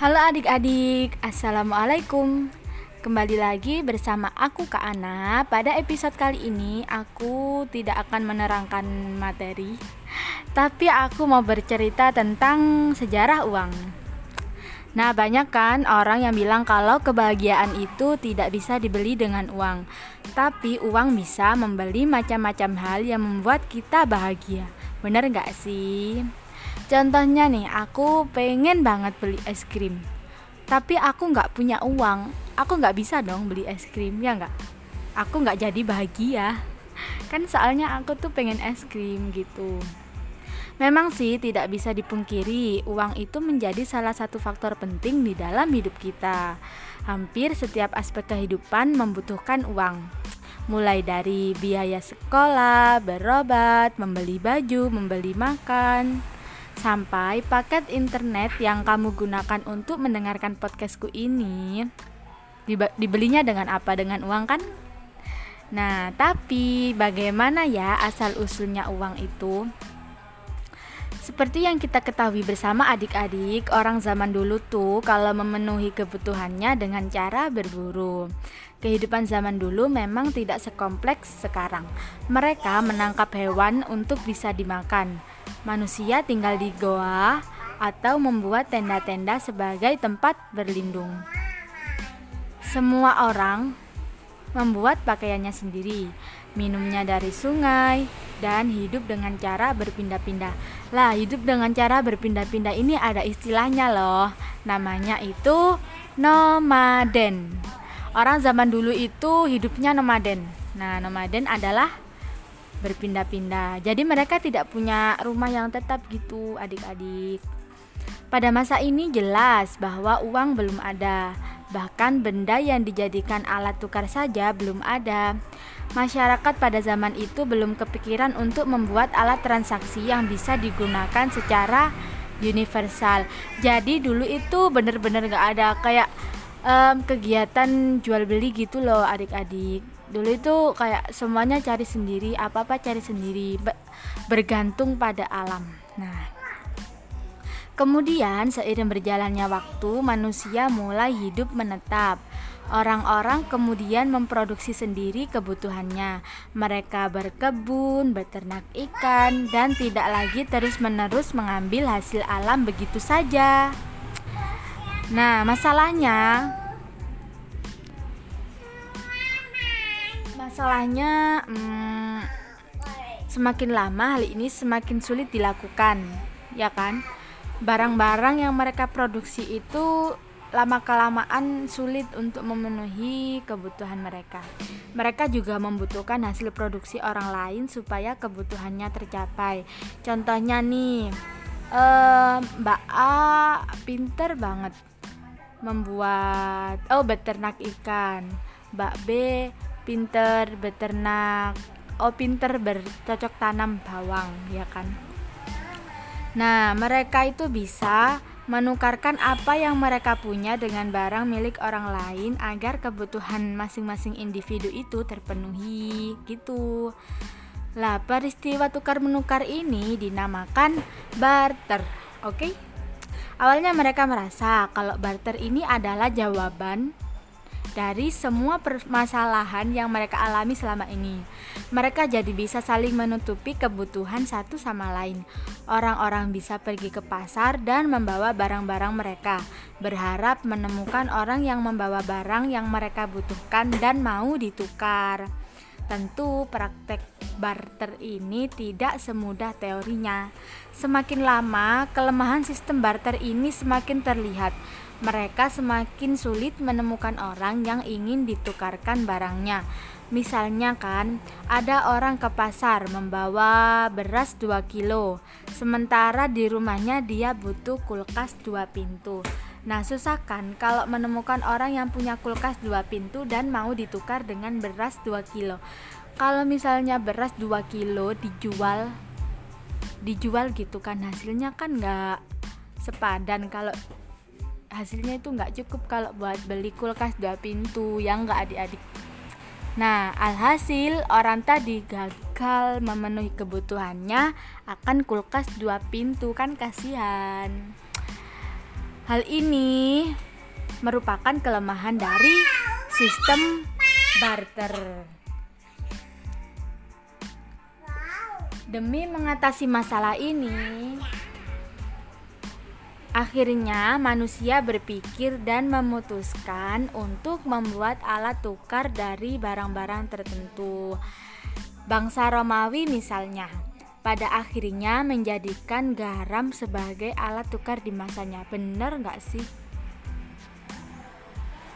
Halo adik-adik, Assalamualaikum. Kembali lagi bersama aku Kak Ana. Pada episode kali ini aku tidak akan menerangkan materi Tapi aku mau bercerita tentang sejarah uang. Nah banyak kan orang yang bilang kalau kebahagiaan itu tidak bisa dibeli dengan uang Tapi uang bisa membeli macam-macam hal yang membuat kita bahagia. Bener gak sih? Contohnya nih, aku pengen banget beli es krim, tapi aku nggak punya uang, aku nggak bisa dong beli es krim ya nggak? Aku nggak jadi bahagia, kan soalnya aku tuh pengen es krim gitu. Memang sih tidak bisa dipungkiri, uang itu menjadi salah satu faktor penting di dalam hidup kita. Hampir setiap aspek kehidupan membutuhkan uang. Mulai dari biaya sekolah, berobat, membeli baju, membeli makan, sampai paket internet yang kamu gunakan untuk mendengarkan podcastku ini dibelinya dengan apa? Dengan uang kan? Nah, tapi bagaimana ya asal usulnya uang itu? Seperti yang kita ketahui bersama adik-adik, orang zaman dulu tuh kalau memenuhi kebutuhannya dengan cara berburu. Kehidupan zaman dulu memang tidak sekompleks sekarang. Mereka menangkap hewan untuk bisa dimakan. Manusia tinggal di goa atau membuat tenda-tenda sebagai tempat berlindung. Semua orang membuat pakaiannya sendiri, minumnya dari sungai, dan hidup dengan cara berpindah-pindah. Lah, hidup dengan cara berpindah-pindah ini ada istilahnya loh. Namanya itu nomaden. Orang zaman dulu itu hidupnya nomaden. Nah, nomaden adalah berpindah-pindah. Jadi mereka tidak punya rumah yang tetap gitu, adik-adik. Pada masa ini jelas bahwa uang belum ada, bahkan benda yang dijadikan alat tukar saja belum ada. Masyarakat pada zaman itu belum kepikiran untuk membuat alat transaksi yang bisa digunakan secara universal. Jadi dulu itu bener-bener gak ada kayak um, kegiatan jual beli gitu loh adik-adik dulu itu kayak semuanya cari sendiri apa apa cari sendiri bergantung pada alam nah kemudian seiring berjalannya waktu manusia mulai hidup menetap Orang-orang kemudian memproduksi sendiri kebutuhannya. Mereka berkebun, beternak ikan, dan tidak lagi terus-menerus mengambil hasil alam begitu saja. Nah, masalahnya masalahnya hmm, semakin lama hal ini semakin sulit dilakukan ya kan? Barang-barang yang mereka produksi itu lama kelamaan sulit untuk memenuhi kebutuhan mereka. Mereka juga membutuhkan hasil produksi orang lain supaya kebutuhannya tercapai. Contohnya nih eh, Mbak A pinter banget membuat oh beternak ikan. Mbak B pinter beternak. Oh pinter bercocok tanam bawang ya kan? Nah mereka itu bisa menukarkan apa yang mereka punya dengan barang milik orang lain agar kebutuhan masing-masing individu itu terpenuhi gitu. Lah peristiwa tukar menukar ini dinamakan barter oke? Okay? awalnya mereka merasa kalau barter ini adalah jawaban dari semua permasalahan yang mereka alami selama ini. Mereka jadi bisa saling menutupi kebutuhan satu sama lain. Orang-orang bisa pergi ke pasar dan membawa barang-barang mereka, berharap menemukan orang yang membawa barang yang mereka butuhkan dan mau ditukar. Tentu praktek barter ini tidak semudah teorinya. Semakin lama, kelemahan sistem barter ini semakin terlihat mereka semakin sulit menemukan orang yang ingin ditukarkan barangnya. Misalnya kan, ada orang ke pasar membawa beras 2 kilo, sementara di rumahnya dia butuh kulkas 2 pintu. Nah, susah kan kalau menemukan orang yang punya kulkas 2 pintu dan mau ditukar dengan beras 2 kilo. Kalau misalnya beras 2 kilo dijual dijual gitu kan hasilnya kan nggak sepadan kalau hasilnya itu nggak cukup kalau buat beli kulkas dua pintu yang nggak adik-adik Nah, alhasil orang tadi gagal memenuhi kebutuhannya akan kulkas dua pintu kan kasihan. Hal ini merupakan kelemahan dari sistem barter. Demi mengatasi masalah ini, akhirnya manusia berpikir dan memutuskan untuk membuat alat tukar dari barang-barang tertentu. Bangsa Romawi misalnya, pada akhirnya menjadikan garam sebagai alat tukar di masanya. Bener nggak sih?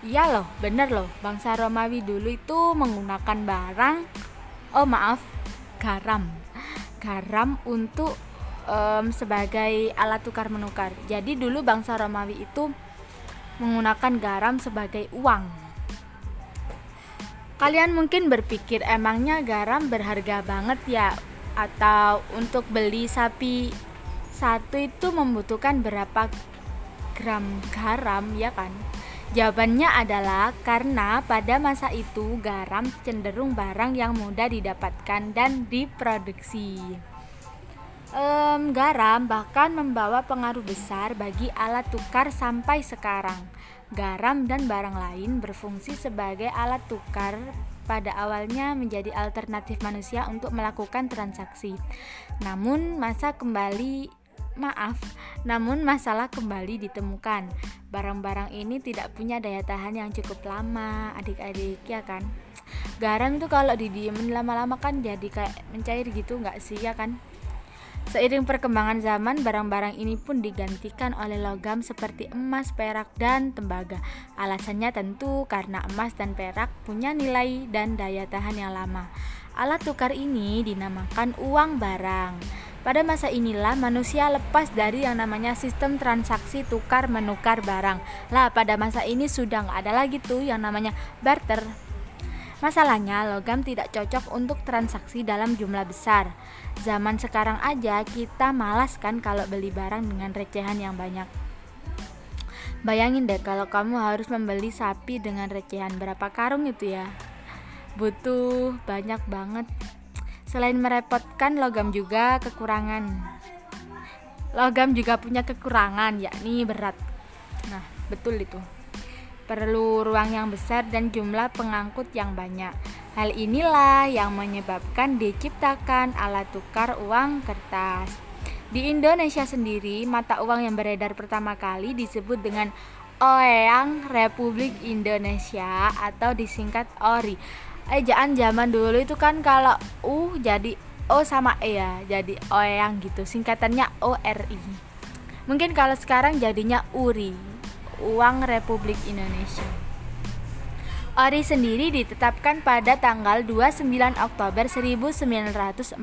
Iya loh, bener loh. Bangsa Romawi dulu itu menggunakan barang, oh maaf, garam garam untuk um, sebagai alat tukar menukar. Jadi dulu bangsa Romawi itu menggunakan garam sebagai uang. Kalian mungkin berpikir emangnya garam berharga banget ya atau untuk beli sapi satu itu membutuhkan berapa gram garam ya kan? Jawabannya adalah karena pada masa itu garam cenderung barang yang mudah didapatkan dan diproduksi. Um, garam bahkan membawa pengaruh besar bagi alat tukar sampai sekarang. Garam dan barang lain berfungsi sebagai alat tukar pada awalnya menjadi alternatif manusia untuk melakukan transaksi. Namun masa kembali Maaf, namun masalah kembali ditemukan. Barang-barang ini tidak punya daya tahan yang cukup lama, adik-adik ya kan? Garam itu kalau didiemin lama-lama kan jadi kayak mencair gitu nggak sih ya kan? Seiring perkembangan zaman, barang-barang ini pun digantikan oleh logam seperti emas, perak, dan tembaga. Alasannya tentu karena emas dan perak punya nilai dan daya tahan yang lama. Alat tukar ini dinamakan uang barang. Pada masa inilah manusia lepas dari yang namanya sistem transaksi tukar menukar barang. Lah pada masa ini sudah nggak ada lagi tuh yang namanya barter. Masalahnya logam tidak cocok untuk transaksi dalam jumlah besar. Zaman sekarang aja kita malas kan kalau beli barang dengan recehan yang banyak. Bayangin deh kalau kamu harus membeli sapi dengan recehan berapa karung itu ya. Butuh banyak banget Selain merepotkan, logam juga kekurangan. Logam juga punya kekurangan, yakni berat. Nah, betul itu. Perlu ruang yang besar dan jumlah pengangkut yang banyak. Hal inilah yang menyebabkan diciptakan alat tukar uang kertas. Di Indonesia sendiri, mata uang yang beredar pertama kali disebut dengan Oyang Republik Indonesia atau disingkat ORI ejaan zaman dulu itu kan kalau U jadi O sama E ya jadi O yang gitu singkatannya ORI mungkin kalau sekarang jadinya URI Uang Republik Indonesia ORI sendiri ditetapkan pada tanggal 29 Oktober 1946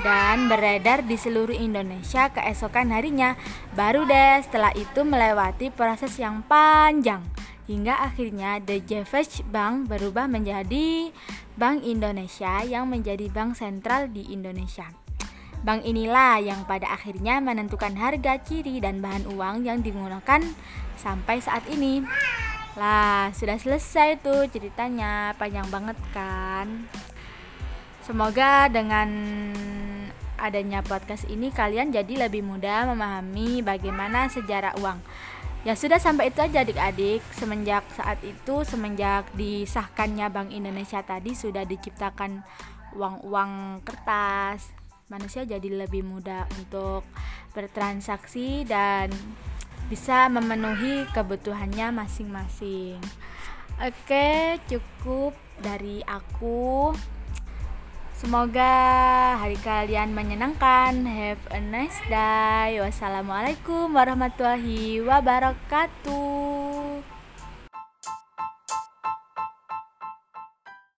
dan beredar di seluruh Indonesia keesokan harinya. Baru deh setelah itu melewati proses yang panjang hingga akhirnya The Javage Bank berubah menjadi Bank Indonesia yang menjadi bank sentral di Indonesia. Bank inilah yang pada akhirnya menentukan harga ciri dan bahan uang yang digunakan sampai saat ini. Lah, sudah selesai tuh ceritanya, panjang banget kan? Semoga dengan adanya podcast ini kalian jadi lebih mudah memahami bagaimana sejarah uang. Ya sudah sampai itu aja adik-adik Semenjak saat itu, semenjak disahkannya Bank Indonesia tadi Sudah diciptakan uang-uang kertas Manusia jadi lebih mudah untuk bertransaksi Dan bisa memenuhi kebutuhannya masing-masing Oke cukup dari aku Semoga hari kalian menyenangkan. Have a nice day. Wassalamualaikum warahmatullahi wabarakatuh.